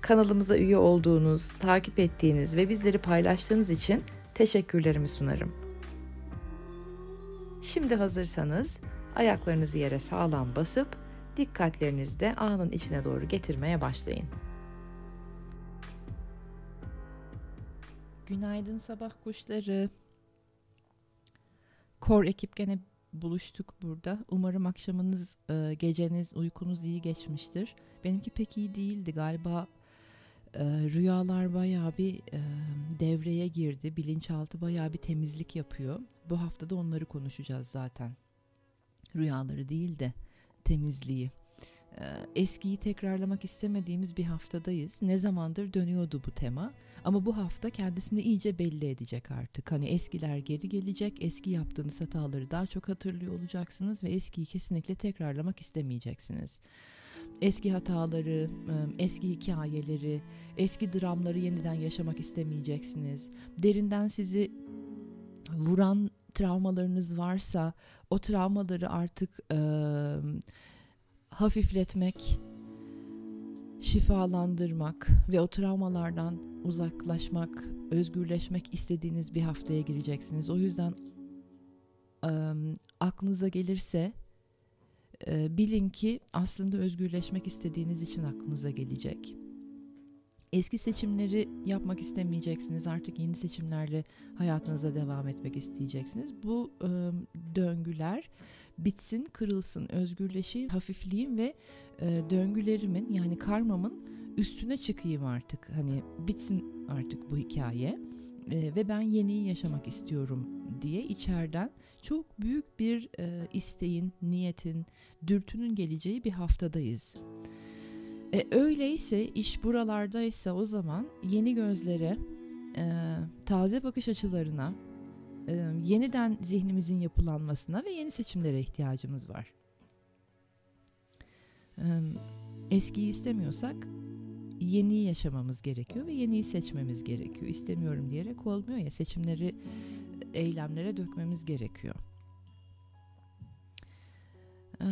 Kanalımıza üye olduğunuz, takip ettiğiniz ve bizleri paylaştığınız için teşekkürlerimi sunarım. Şimdi hazırsanız ayaklarınızı yere sağlam basıp dikkatlerinizi de anın içine doğru getirmeye başlayın. Günaydın sabah kuşları. Kor ekip gene buluştuk burada. Umarım akşamınız, e, geceniz, uykunuz iyi geçmiştir. Benimki pek iyi değildi galiba. E, rüyalar bayağı bir e, devreye girdi. Bilinçaltı bayağı bir temizlik yapıyor. Bu hafta da onları konuşacağız zaten. Rüyaları değil de temizliği. Ee, eskiyi tekrarlamak istemediğimiz bir haftadayız. Ne zamandır dönüyordu bu tema ama bu hafta kendisini iyice belli edecek artık. Hani eskiler geri gelecek, eski yaptığınız hataları daha çok hatırlıyor olacaksınız ve eskiyi kesinlikle tekrarlamak istemeyeceksiniz. Eski hataları, e, eski hikayeleri, eski dramları yeniden yaşamak istemeyeceksiniz. Derinden sizi vuran travmalarınız varsa o travmaları artık e, hafifletmek, şifalandırmak ve o travmalardan uzaklaşmak, özgürleşmek istediğiniz bir haftaya gireceksiniz. O yüzden e, aklınıza gelirse e, bilin ki aslında özgürleşmek istediğiniz için aklınıza gelecek. Eski seçimleri yapmak istemeyeceksiniz. Artık yeni seçimlerle hayatınıza devam etmek isteyeceksiniz. Bu e, döngüler bitsin, kırılsın, özgürleşeyim, hafifleyeyim ve e, döngülerimin yani karmamın üstüne çıkayım artık. Hani bitsin artık bu hikaye e, ve ben yeniyi yaşamak istiyorum diye içeriden çok büyük bir e, isteğin, niyetin, dürtünün geleceği bir haftadayız. E, öyleyse iş buralardaysa o zaman yeni gözlere, e, taze bakış açılarına, e, yeniden zihnimizin yapılanmasına ve yeni seçimlere ihtiyacımız var. E, eskiyi istemiyorsak yeniyi yaşamamız gerekiyor ve yeniyi seçmemiz gerekiyor. İstemiyorum diyerek olmuyor ya seçimleri eylemlere dökmemiz gerekiyor. Eee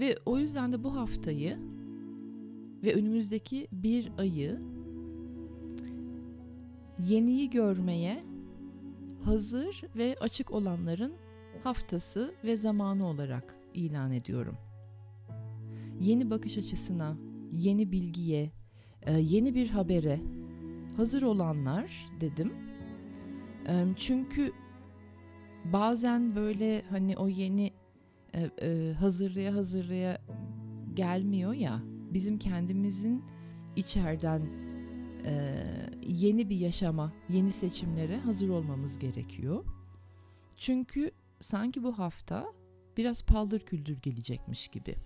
ve o yüzden de bu haftayı ve önümüzdeki bir ayı yeniyi görmeye hazır ve açık olanların haftası ve zamanı olarak ilan ediyorum. Yeni bakış açısına, yeni bilgiye, yeni bir habere hazır olanlar dedim. Çünkü bazen böyle hani o yeni e, e, hazırlaya hazırlaya gelmiyor ya bizim kendimizin içeriden e, yeni bir yaşama, yeni seçimlere hazır olmamız gerekiyor. Çünkü sanki bu hafta biraz paldır küldür gelecekmiş gibi.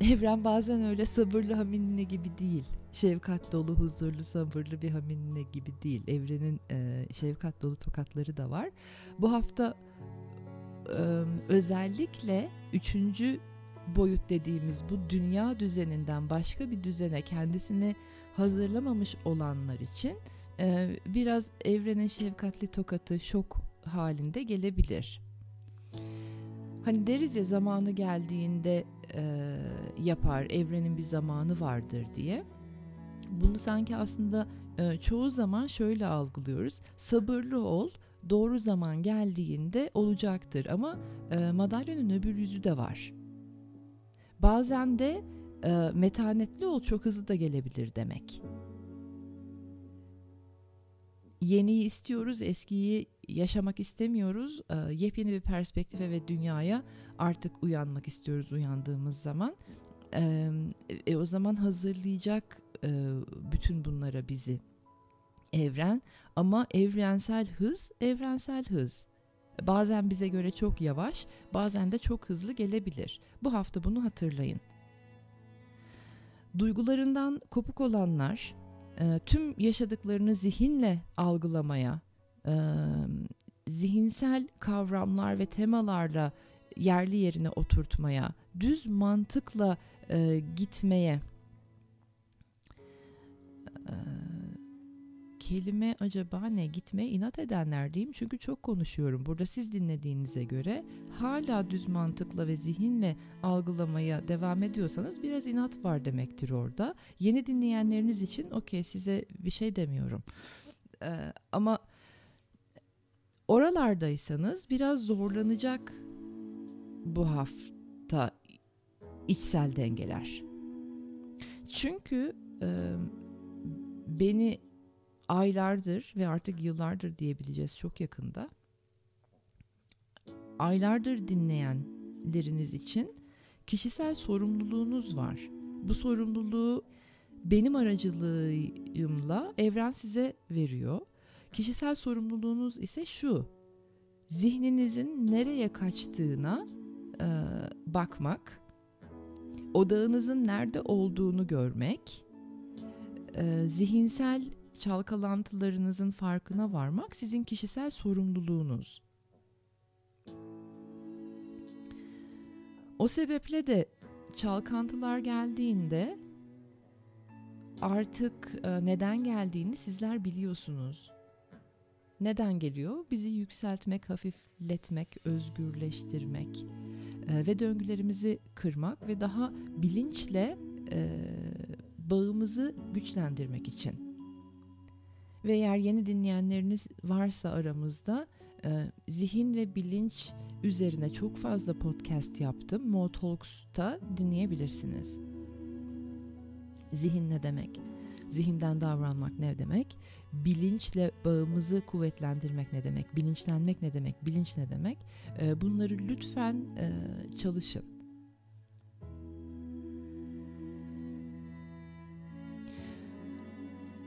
Evren bazen öyle sabırlı haminle gibi değil şefkat dolu, huzurlu, sabırlı bir haminle gibi değil. Evrenin e, şefkat dolu tokatları da var. Bu hafta e, özellikle üçüncü boyut dediğimiz bu dünya düzeninden başka bir düzene kendisini hazırlamamış olanlar için e, biraz evrenin şefkatli tokatı şok halinde gelebilir. Hani deriz ya zamanı geldiğinde e, yapar, evrenin bir zamanı vardır diye. Bunu sanki aslında e, çoğu zaman şöyle algılıyoruz. Sabırlı ol, doğru zaman geldiğinde olacaktır ama e, madalyonun öbür yüzü de var. Bazen de e, metanetli ol çok hızlı da gelebilir demek. Yeniyi istiyoruz, eskiyi yaşamak istemiyoruz. E, yepyeni bir perspektife ve dünyaya artık uyanmak istiyoruz uyandığımız zaman. E, e, o zaman hazırlayacak e, bütün bunlara bizi evren ama evrensel hız evrensel hız. Bazen bize göre çok yavaş, bazen de çok hızlı gelebilir. Bu hafta bunu hatırlayın. Duygularından kopuk olanlar e, tüm yaşadıklarını zihinle algılamaya, e, zihinsel kavramlar ve temalarla yerli yerine oturtmaya, düz mantıkla e, gitmeye e, kelime acaba ne? Gitmeye inat edenler diyeyim çünkü çok konuşuyorum. Burada siz dinlediğinize göre hala düz mantıkla ve zihinle algılamaya devam ediyorsanız biraz inat var demektir orada. Yeni dinleyenleriniz için okey size bir şey demiyorum. Ee, ama oralardaysanız biraz zorlanacak bu hafta içsel dengeler. Çünkü e, beni aylardır ve artık yıllardır diyebileceğiz çok yakında aylardır dinleyenleriniz için kişisel sorumluluğunuz var. Bu sorumluluğu benim aracılığımla evren size veriyor. Kişisel sorumluluğunuz ise şu. Zihninizin nereye kaçtığına e, bakmak, odağınızın nerede olduğunu görmek, e, zihinsel çalkalantılarınızın farkına varmak sizin kişisel sorumluluğunuz. O sebeple de çalkantılar geldiğinde artık e, neden geldiğini sizler biliyorsunuz. Neden geliyor? Bizi yükseltmek, hafifletmek, özgürleştirmek e, ve döngülerimizi kırmak ve daha bilinçle e, bağımızı güçlendirmek için. Ve eğer yeni dinleyenleriniz varsa aramızda e, zihin ve bilinç üzerine çok fazla podcast yaptım. Mo dinleyebilirsiniz. Zihin ne demek? Zihinden davranmak ne demek? Bilinçle bağımızı kuvvetlendirmek ne demek? Bilinçlenmek ne demek? Bilinç ne demek? E, bunları lütfen e, çalışın.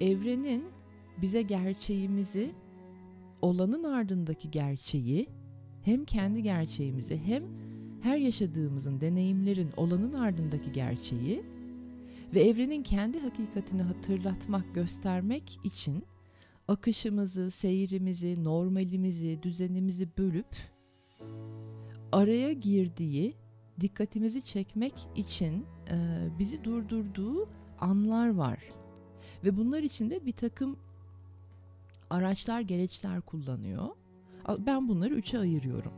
Evrenin bize gerçeğimizi, olanın ardındaki gerçeği, hem kendi gerçeğimizi hem her yaşadığımızın, deneyimlerin olanın ardındaki gerçeği ve evrenin kendi hakikatini hatırlatmak, göstermek için akışımızı, seyrimizi, normalimizi, düzenimizi bölüp araya girdiği, dikkatimizi çekmek için e, bizi durdurduğu anlar var. Ve bunlar için de bir takım araçlar, gereçler kullanıyor. Ben bunları üçe ayırıyorum.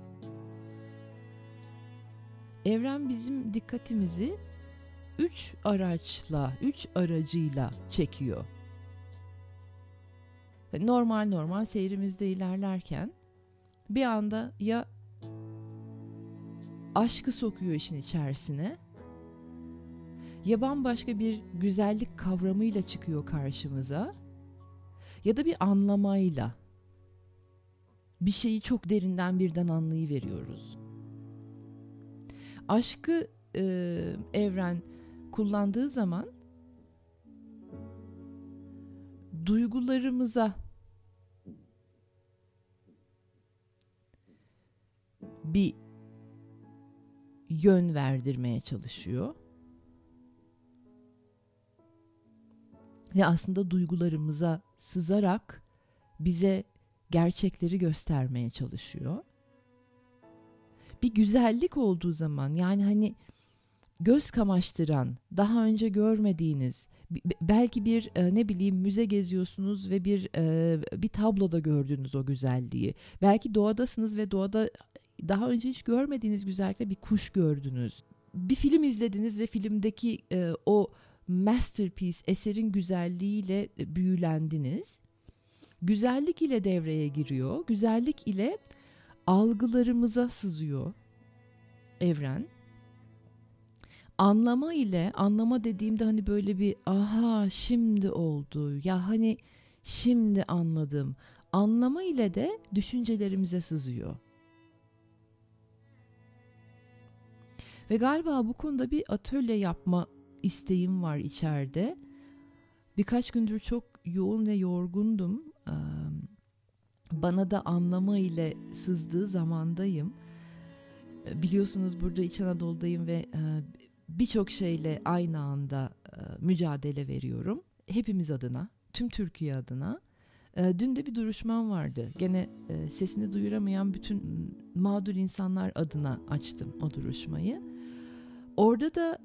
Evren bizim dikkatimizi üç araçla, üç aracıyla çekiyor. Normal normal seyrimizde ilerlerken bir anda ya aşkı sokuyor işin içerisine ya bambaşka bir güzellik kavramıyla çıkıyor karşımıza ya da bir anlamayla bir şeyi çok derinden birden anlayıveriyoruz. Aşkı e, evren kullandığı zaman duygularımıza bir yön verdirmeye çalışıyor. Ve aslında duygularımıza sızarak bize gerçekleri göstermeye çalışıyor. Bir güzellik olduğu zaman yani hani göz kamaştıran, daha önce görmediğiniz, belki bir e, ne bileyim müze geziyorsunuz ve bir e, bir tabloda gördüğünüz o güzelliği. Belki doğadasınız ve doğada daha önce hiç görmediğiniz güzellikle bir kuş gördünüz. Bir film izlediniz ve filmdeki e, o masterpiece eserin güzelliğiyle büyülendiniz. Güzellik ile devreye giriyor. Güzellik ile algılarımıza sızıyor evren. Anlama ile anlama dediğimde hani böyle bir aha şimdi oldu ya hani şimdi anladım. Anlama ile de düşüncelerimize sızıyor. Ve galiba bu konuda bir atölye yapma isteğim var içeride. Birkaç gündür çok yoğun ve yorgundum. Bana da anlama ile sızdığı zamandayım. Biliyorsunuz burada İç Anadolu'dayım ve birçok şeyle aynı anda e, mücadele veriyorum. Hepimiz adına, tüm Türkiye adına. E, dün de bir duruşmam vardı. Gene e, sesini duyuramayan bütün mağdur insanlar adına açtım o duruşmayı. Orada da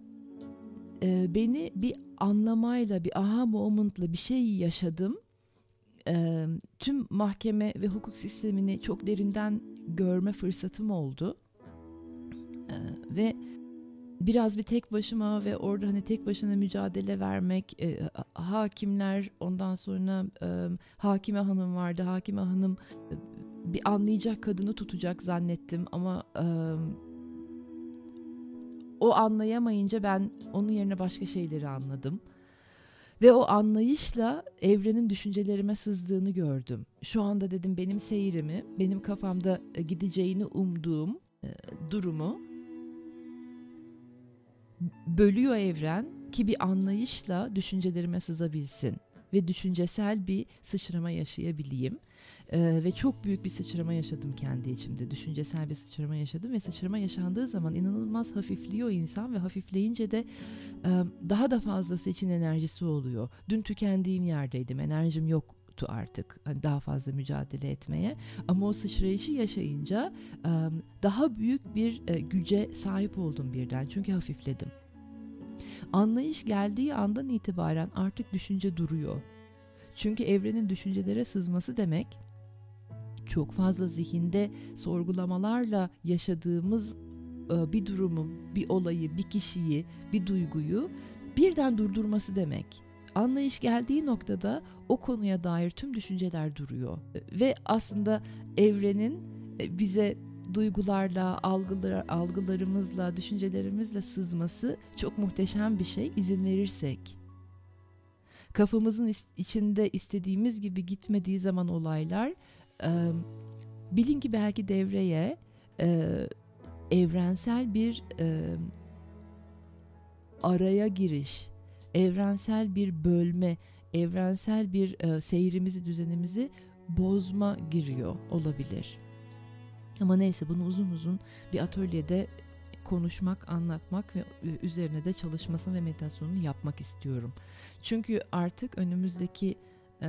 beni bir anlamayla, bir aha moment'la bir şey yaşadım. Tüm mahkeme ve hukuk sistemini çok derinden görme fırsatım oldu. Ve biraz bir tek başıma ve orada hani tek başına mücadele vermek e, hakimler ondan sonra e, hakime hanım vardı hakime hanım e, bir anlayacak kadını tutacak zannettim ama e, o anlayamayınca ben onun yerine başka şeyleri anladım. Ve o anlayışla evrenin düşüncelerime sızdığını gördüm. Şu anda dedim benim seyrimi, benim kafamda gideceğini umduğum e, durumu bölüyor evren ki bir anlayışla düşüncelerime sızabilsin ve düşüncesel bir sıçrama yaşayabileyim. Ee, ve çok büyük bir sıçrama yaşadım kendi içimde. Düşüncesel bir sıçrama yaşadım ve sıçrama yaşandığı zaman inanılmaz hafifliyor insan ve hafifleyince de e, daha da fazlası için enerjisi oluyor. Dün tükendiğim yerdeydim. Enerjim yoktu artık hani daha fazla mücadele etmeye. Ama o sıçrayışı yaşayınca daha büyük bir e, güce sahip oldum birden. Çünkü hafifledim. Anlayış geldiği andan itibaren artık düşünce duruyor. Çünkü evrenin düşüncelere sızması demek çok fazla zihinde sorgulamalarla yaşadığımız e, bir durumu, bir olayı, bir kişiyi, bir duyguyu birden durdurması demek. Anlayış geldiği noktada o konuya dair tüm düşünceler duruyor ve aslında evrenin e, bize duygularla, algılar, algılarımızla, düşüncelerimizle sızması çok muhteşem bir şey izin verirsek. Kafamızın içinde istediğimiz gibi gitmediği zaman olaylar e, bilin ki belki devreye e, evrensel bir e, araya giriş, evrensel bir bölme, evrensel bir e, seyrimizi, düzenimizi bozma giriyor olabilir. Ama neyse bunu uzun uzun bir atölyede konuşmak, anlatmak ve üzerine de çalışmasını ve meditasyonunu yapmak istiyorum. Çünkü artık önümüzdeki e,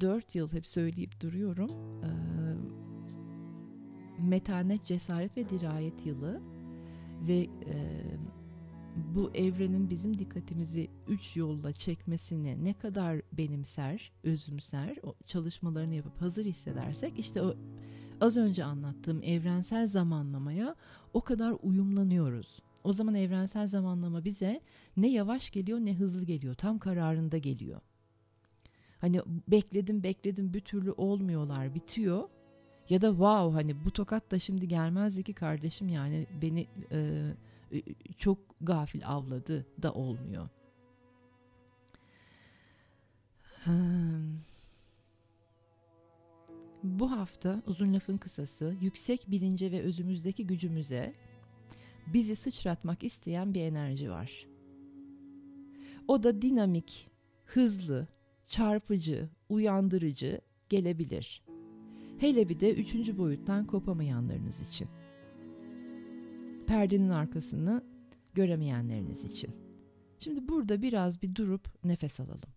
4 yıl hep söyleyip duruyorum. E, metanet, cesaret ve dirayet yılı ve e, bu evrenin bizim dikkatimizi üç yolla çekmesini ne kadar benimser, özümser, o çalışmalarını yapıp hazır hissedersek işte o az önce anlattığım evrensel zamanlamaya o kadar uyumlanıyoruz. O zaman evrensel zamanlama bize ne yavaş geliyor ne hızlı geliyor. Tam kararında geliyor. Hani bekledim bekledim bir türlü olmuyorlar bitiyor. Ya da wow hani bu tokat da şimdi gelmezdi ki kardeşim yani beni e, çok gafil avladı da olmuyor. Bu hafta uzun lafın kısası yüksek bilince ve özümüzdeki gücümüze bizi sıçratmak isteyen bir enerji var. O da dinamik, hızlı, çarpıcı, uyandırıcı gelebilir. Hele bir de üçüncü boyuttan kopamayanlarınız için. Perdenin arkasını göremeyenleriniz için. Şimdi burada biraz bir durup nefes alalım.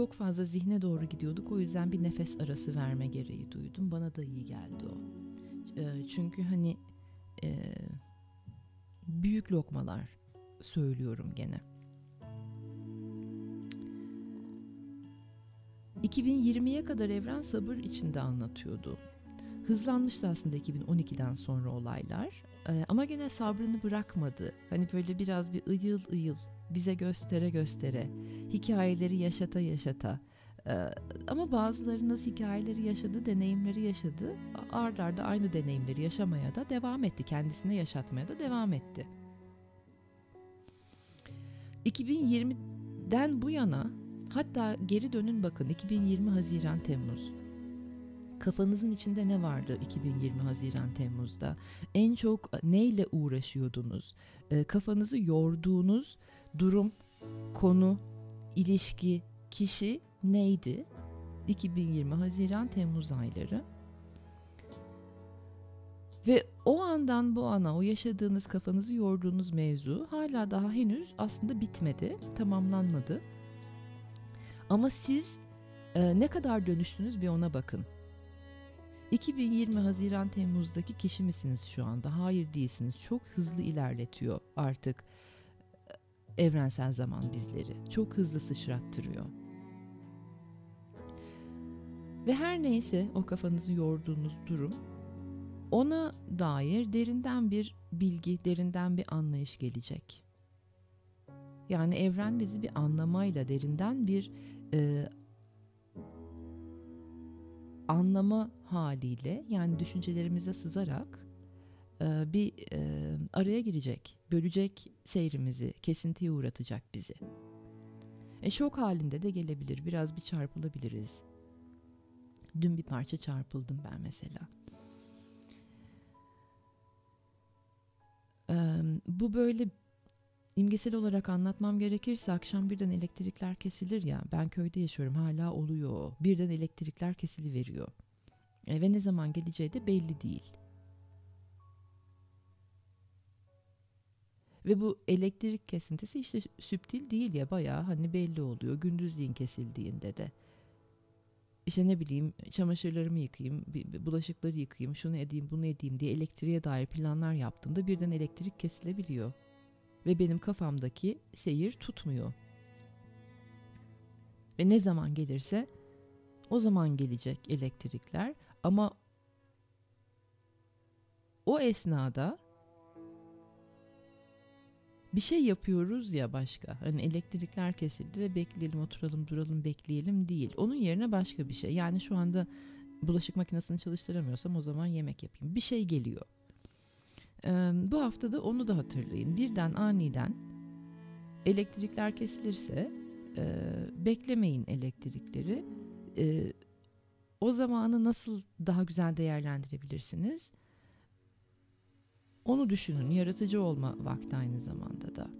Çok fazla zihne doğru gidiyorduk. O yüzden bir nefes arası verme gereği duydum. Bana da iyi geldi o. E, çünkü hani e, büyük lokmalar söylüyorum gene. 2020'ye kadar evren sabır içinde anlatıyordu. Hızlanmıştı aslında 2012'den sonra olaylar. Ee, ama gene sabrını bırakmadı. Hani böyle biraz bir ıyıl ıyıl bize göstere göstere hikayeleri yaşata yaşata ee, ama bazıları nasıl hikayeleri yaşadı, deneyimleri yaşadı. Ard arda aynı deneyimleri yaşamaya da devam etti. Kendisine yaşatmaya da devam etti. 2020'den bu yana hatta geri dönün bakın 2020 Haziran Temmuz. Kafanızın içinde ne vardı 2020 Haziran Temmuz'da? En çok neyle uğraşıyordunuz? E, kafanızı yorduğunuz durum, konu, ilişki, kişi neydi? 2020 Haziran Temmuz ayları. Ve o andan bu ana o yaşadığınız kafanızı yorduğunuz mevzu hala daha henüz aslında bitmedi, tamamlanmadı. Ama siz e, ne kadar dönüştünüz bir ona bakın. 2020 Haziran Temmuz'daki kişi misiniz şu anda? Hayır değilsiniz. Çok hızlı ilerletiyor artık e, evrensel zaman bizleri. Çok hızlı sıçrattırıyor. Ve her neyse o kafanızı yorduğunuz durum ona dair derinden bir bilgi, derinden bir anlayış gelecek. Yani evren bizi bir anlamayla, derinden bir e, anlama haliyle yani düşüncelerimize sızarak e, bir e, araya girecek, bölecek seyrimizi, kesintiye uğratacak bizi. E, şok halinde de gelebilir, biraz bir çarpılabiliriz. Dün bir parça çarpıldım ben mesela. E, bu böyle İmgesel olarak anlatmam gerekirse akşam birden elektrikler kesilir ya ben köyde yaşıyorum hala oluyor birden elektrikler kesili veriyor e, ve ne zaman geleceği de belli değil. Ve bu elektrik kesintisi işte süptil değil ya bayağı hani belli oluyor gündüzliğin kesildiğinde de. İşte ne bileyim çamaşırlarımı yıkayayım, bulaşıkları yıkayayım, şunu edeyim, bunu edeyim diye elektriğe dair planlar yaptığımda birden elektrik kesilebiliyor ve benim kafamdaki seyir tutmuyor. Ve ne zaman gelirse o zaman gelecek elektrikler ama o esnada bir şey yapıyoruz ya başka. Hani elektrikler kesildi ve bekleyelim, oturalım, duralım, bekleyelim değil. Onun yerine başka bir şey. Yani şu anda bulaşık makinesini çalıştıramıyorsam o zaman yemek yapayım. Bir şey geliyor. Ee, bu hafta da onu da hatırlayın. Birden aniden elektrikler kesilirse beklemeyin elektrikleri. O zamanı nasıl daha güzel değerlendirebilirsiniz? Onu düşünün. Yaratıcı olma vakti aynı zamanda da.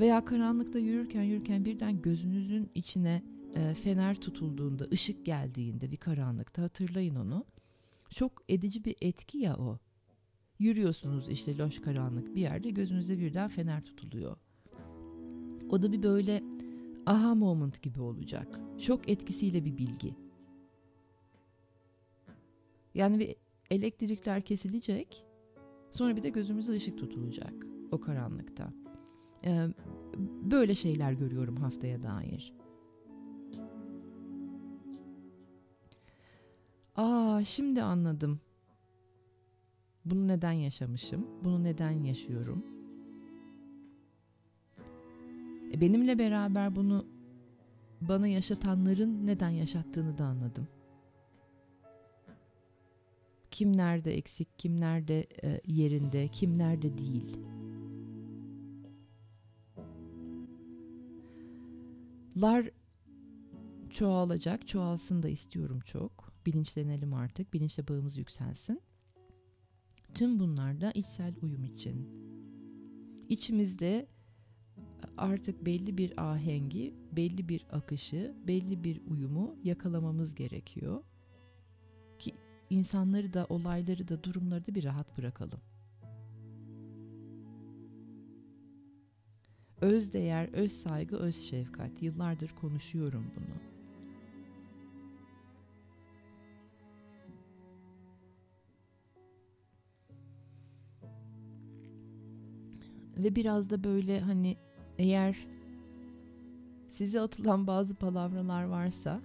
Veya karanlıkta yürürken yürürken birden gözünüzün içine fener tutulduğunda, ışık geldiğinde bir karanlıkta hatırlayın onu. Çok edici bir etki ya o. Yürüyorsunuz işte loş karanlık bir yerde gözünüze birden fener tutuluyor. O da bir böyle aha moment gibi olacak. Şok etkisiyle bir bilgi. Yani bir elektrikler kesilecek. Sonra bir de gözümüze ışık tutulacak o karanlıkta. Ee, böyle şeyler görüyorum haftaya dair. Aa şimdi anladım. Bunu neden yaşamışım? Bunu neden yaşıyorum? E benimle beraber bunu bana yaşatanların neden yaşattığını da anladım. Kim nerede eksik, kim nerede e, yerinde, kim nerede değil. Lar çoğalacak, çoğalsın da istiyorum çok. Bilinçlenelim artık, bilinçle bağımız yükselsin. Tüm bunlar da içsel uyum için. İçimizde artık belli bir ahengi, belli bir akışı, belli bir uyumu yakalamamız gerekiyor. Ki insanları da, olayları da, durumları da bir rahat bırakalım. öz değer, öz saygı, öz şefkat. Yıllardır konuşuyorum bunu. Ve biraz da böyle hani eğer size atılan bazı palavralar varsa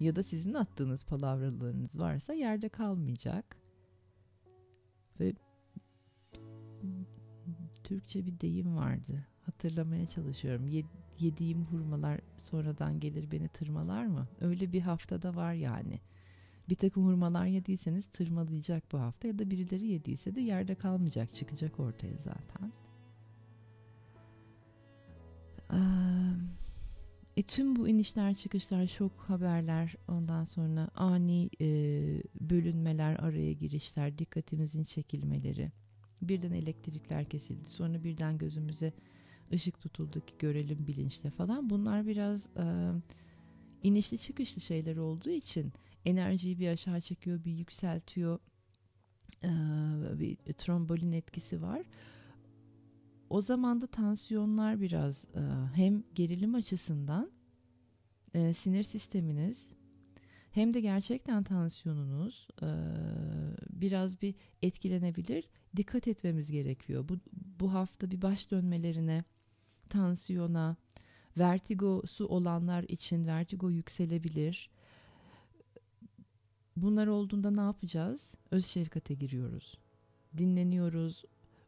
ya da sizin attığınız palavralarınız varsa yerde kalmayacak. Ve Türkçe bir deyim vardı. Hatırlamaya çalışıyorum. Yediğim hurmalar sonradan gelir beni tırmalar mı? Öyle bir haftada var yani. Bir takım hurmalar yediyseniz tırmalayacak bu hafta ya da birileri yediyse de yerde kalmayacak çıkacak ortaya zaten. E, tüm bu inişler çıkışlar şok haberler ondan sonra ani e, bölünmeler araya girişler dikkatimizin çekilmeleri. Birden elektrikler kesildi sonra birden gözümüze ışık tutuldu ki görelim bilinçle falan. Bunlar biraz e, inişli çıkışlı şeyler olduğu için enerjiyi bir aşağı çekiyor bir yükseltiyor. E, bir trombolin etkisi var o zaman da tansiyonlar biraz e, hem gerilim açısından e, sinir sisteminiz hem de gerçekten tansiyonunuz e, biraz bir etkilenebilir. Dikkat etmemiz gerekiyor. Bu, bu hafta bir baş dönmelerine, tansiyona, vertigosu olanlar için vertigo yükselebilir. Bunlar olduğunda ne yapacağız? Öz şefkate giriyoruz. Dinleniyoruz.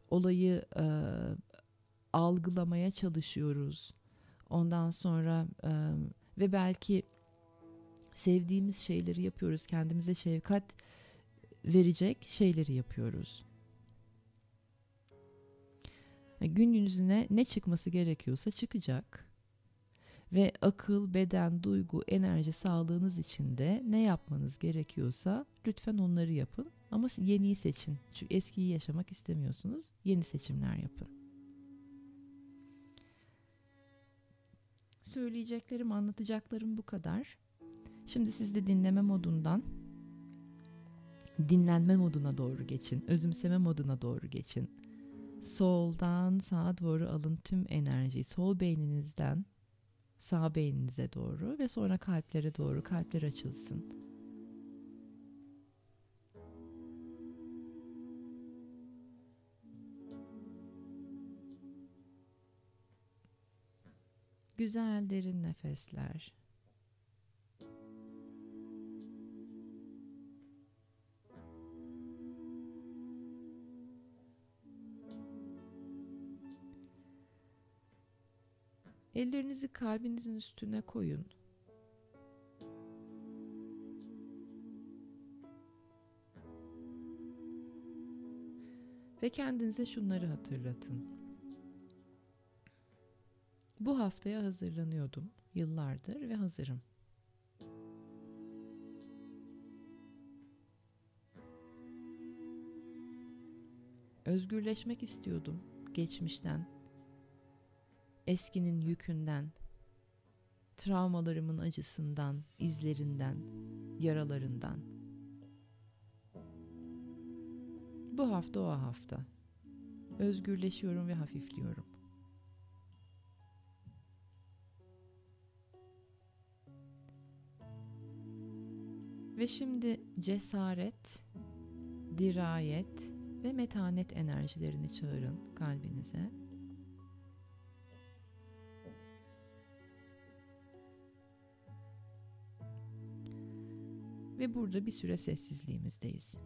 Olayı e, algılamaya çalışıyoruz. Ondan sonra e, ve belki sevdiğimiz şeyleri yapıyoruz. Kendimize şefkat verecek şeyleri yapıyoruz. Gün yüzüne ne çıkması gerekiyorsa çıkacak. Ve akıl, beden, duygu, enerji sağlığınız için de ne yapmanız gerekiyorsa lütfen onları yapın. Ama yeniyi seçin. Çünkü eskiyi yaşamak istemiyorsunuz. Yeni seçimler yapın. Söyleyeceklerim, anlatacaklarım bu kadar. Şimdi siz de dinleme modundan dinlenme moduna doğru geçin. Özümseme moduna doğru geçin. Soldan sağa doğru alın tüm enerjiyi. Sol beyninizden sağ beyninize doğru ve sonra kalplere doğru kalpler açılsın. Güzel derin nefesler. Ellerinizi kalbinizin üstüne koyun. Ve kendinize şunları hatırlatın. Bu haftaya hazırlanıyordum yıllardır ve hazırım. Özgürleşmek istiyordum geçmişten, eskinin yükünden, travmalarımın acısından, izlerinden, yaralarından. Bu hafta o hafta. Özgürleşiyorum ve hafifliyorum. Ve şimdi cesaret, dirayet ve metanet enerjilerini çağırın kalbinize. Ve burada bir süre sessizliğimizdeyiz.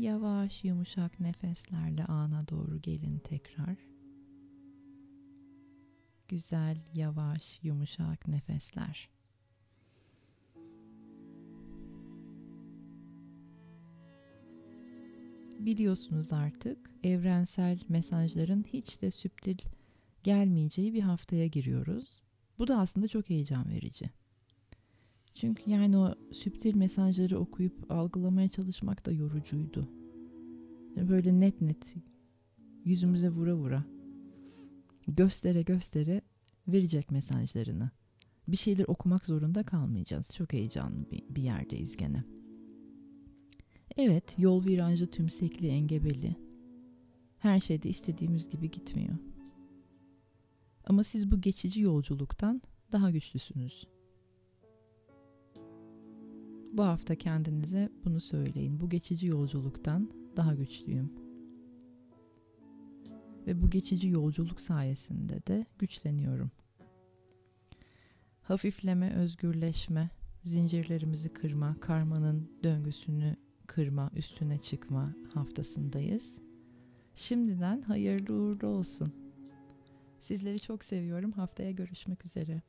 Yavaş yumuşak nefeslerle ana doğru gelin tekrar. Güzel, yavaş, yumuşak nefesler. Biliyorsunuz artık evrensel mesajların hiç de süptil gelmeyeceği bir haftaya giriyoruz. Bu da aslında çok heyecan verici. Çünkü yani o süptil mesajları okuyup algılamaya çalışmak da yorucuydu. Böyle net net yüzümüze vura vura göstere göstere verecek mesajlarını. Bir şeyler okumak zorunda kalmayacağız. Çok heyecanlı bir, bir yerdeyiz gene. Evet, yol virajlı, tümsekli, engebeli. Her şeyde istediğimiz gibi gitmiyor. Ama siz bu geçici yolculuktan daha güçlüsünüz. Bu hafta kendinize bunu söyleyin. Bu geçici yolculuktan daha güçlüyüm. Ve bu geçici yolculuk sayesinde de güçleniyorum. Hafifleme, özgürleşme, zincirlerimizi kırma, karmanın döngüsünü kırma, üstüne çıkma haftasındayız. Şimdiden hayırlı uğurlu olsun. Sizleri çok seviyorum. Haftaya görüşmek üzere.